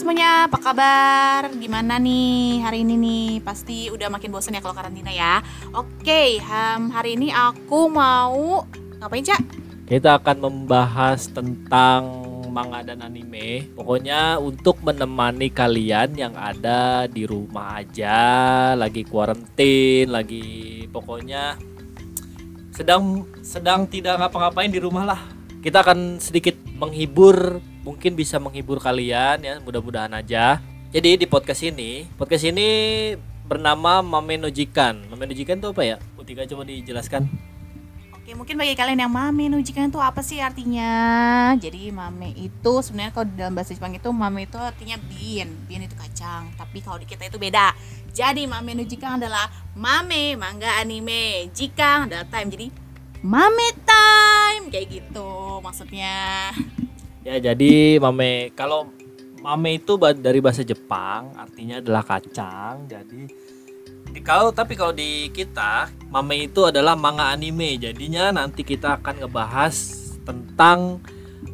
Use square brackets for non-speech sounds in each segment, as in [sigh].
semuanya, apa kabar? Gimana nih hari ini nih? Pasti udah makin bosan ya kalau karantina ya. Oke, um, hari ini aku mau ngapain cak? Kita akan membahas tentang manga dan anime. Pokoknya untuk menemani kalian yang ada di rumah aja, lagi kuarantin, lagi pokoknya sedang sedang tidak ngapa-ngapain di rumah lah. Kita akan sedikit menghibur mungkin bisa menghibur kalian ya mudah-mudahan aja. Jadi di podcast ini podcast ini bernama Mame Nojikan Mame Nojikan itu apa ya? Utika coba dijelaskan. Oke mungkin bagi kalian yang Mame Nojikan itu apa sih artinya? Jadi Mame itu sebenarnya kalau dalam bahasa Jepang itu Mame itu artinya bin bin itu kacang tapi kalau di kita itu beda. Jadi Mame Nojikan adalah Mame manga anime jika adalah time jadi Mame kayak gitu maksudnya Ya jadi mame kalau mame itu dari bahasa Jepang artinya adalah kacang. Jadi di kalau tapi kalau di kita mame itu adalah manga anime. Jadinya nanti kita akan ngebahas tentang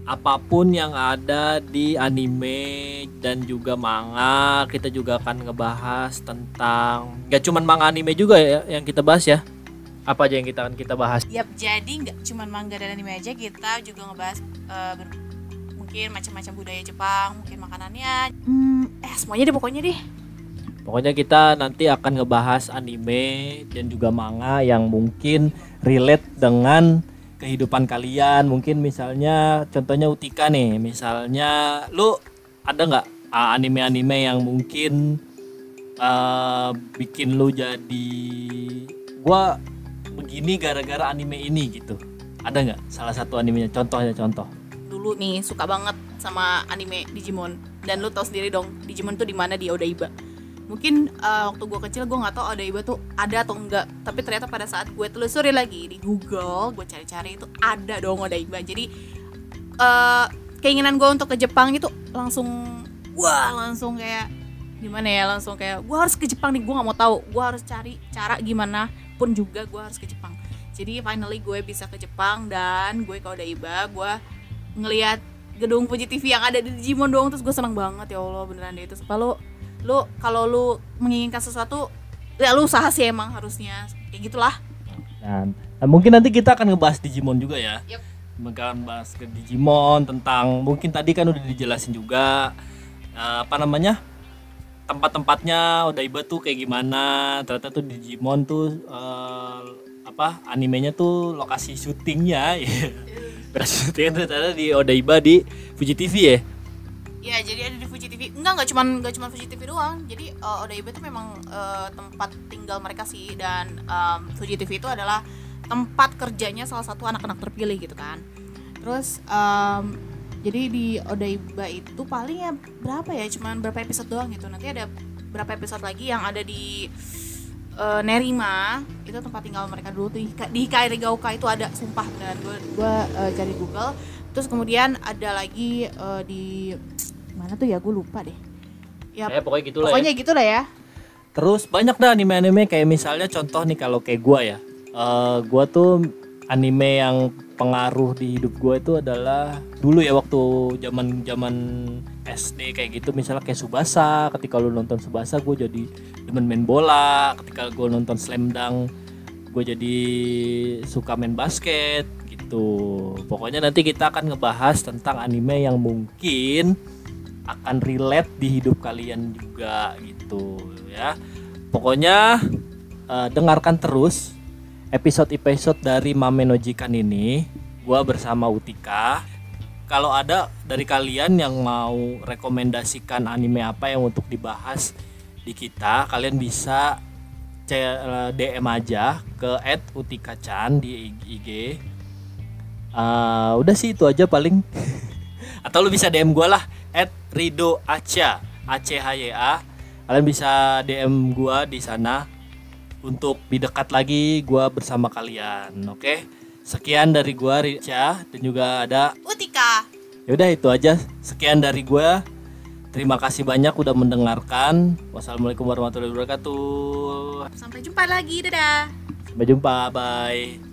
apa pun yang ada di anime dan juga manga. Kita juga akan ngebahas tentang gak cuman manga anime juga ya yang kita bahas ya. Apa aja yang kita akan kita bahas? Yap, jadi nggak cuman manga dan anime aja, kita juga ngebahas uh, mungkin macam-macam budaya Jepang mungkin makanannya. Hmm, eh semuanya deh pokoknya deh. Pokoknya kita nanti akan ngebahas anime dan juga manga yang mungkin relate dengan kehidupan kalian. Mungkin misalnya contohnya Utika nih. Misalnya lu ada nggak uh, anime-anime yang mungkin uh, bikin lu jadi gua begini gara-gara anime ini gitu. Ada nggak salah satu animenya? Contohnya contoh. Dulu nih suka banget sama anime Digimon. Dan lu tau sendiri dong Digimon tuh di mana? Di Odaiba. Mungkin uh, waktu gue kecil gue nggak tau Odaiba tuh ada atau enggak tapi ternyata pada saat gue telusuri lagi di Google gue cari-cari itu ada dong Odaiba. Jadi uh, keinginan gue untuk ke Jepang itu langsung wah langsung kayak gimana ya? Langsung kayak gue harus ke Jepang nih gue nggak mau tahu. Gue harus cari cara gimana pun juga gue harus ke Jepang. Jadi finally gue bisa ke Jepang dan gue ke Odaiba gue ngelihat gedung Fuji TV yang ada di Digimon doang terus gue seneng banget ya Allah beneran deh. Itu supaya lu lu kalau lu menginginkan sesuatu ya lu usaha sih emang harusnya. Kayak gitulah. Dan, dan mungkin nanti kita akan ngebahas Digimon juga ya. Yep. akan bahas ke Digimon tentang mungkin tadi kan udah dijelasin juga uh, apa namanya tempat-tempatnya udah iba tuh kayak gimana ternyata tuh Digimon tuh uh, apa animenya tuh lokasi syutingnya [laughs] ya berhasil syuting ternyata di Odaiba di Fuji TV ya Ya jadi ada di Fuji TV. Enggak enggak cuman enggak cuman Fuji TV doang. Jadi uh, Odaiba itu memang uh, tempat tinggal mereka sih dan um, Fuji TV itu adalah tempat kerjanya salah satu anak-anak terpilih gitu kan. Terus um, jadi di Odaiba itu paling ya berapa ya? Cuman berapa episode doang gitu. Nanti ada berapa episode lagi yang ada di uh, Nerima. Itu tempat tinggal mereka dulu tuh. Di Kairigauka itu ada sumpah beneran. Gue gue uh, cari Google. Terus kemudian ada lagi uh, di mana tuh ya? Gue lupa deh. Ya eh, pokoknya gitu lah pokoknya ya. gitu lah ya. Terus banyak dah anime-anime. Kayak misalnya contoh nih kalau kayak gue ya. Uh, gue tuh anime yang pengaruh di hidup gue itu adalah dulu ya waktu zaman zaman SD kayak gitu misalnya kayak Subasa ketika lu nonton Subasa gue jadi demen main bola ketika gue nonton Slam Dunk gue jadi suka main basket gitu. Pokoknya nanti kita akan ngebahas tentang anime yang mungkin akan relate di hidup kalian juga gitu ya. Pokoknya uh, dengarkan terus episode-episode dari Mame Nojikan ini gue bersama Utika. Kalau ada dari kalian yang mau rekomendasikan anime apa yang untuk dibahas di kita kalian bisa DM aja ke @utikachan di IG uh, udah sih itu aja paling. [laughs] Atau lu bisa DM gue lah @rido a c kalian bisa DM gue di sana untuk lebih dekat lagi gue bersama kalian oke? Okay? sekian dari gue Rica dan juga ada Utika. Yaudah itu aja. Sekian dari gue terima kasih banyak udah mendengarkan. Wassalamualaikum warahmatullahi wabarakatuh. Sampai jumpa lagi dadah. Sampai jumpa bye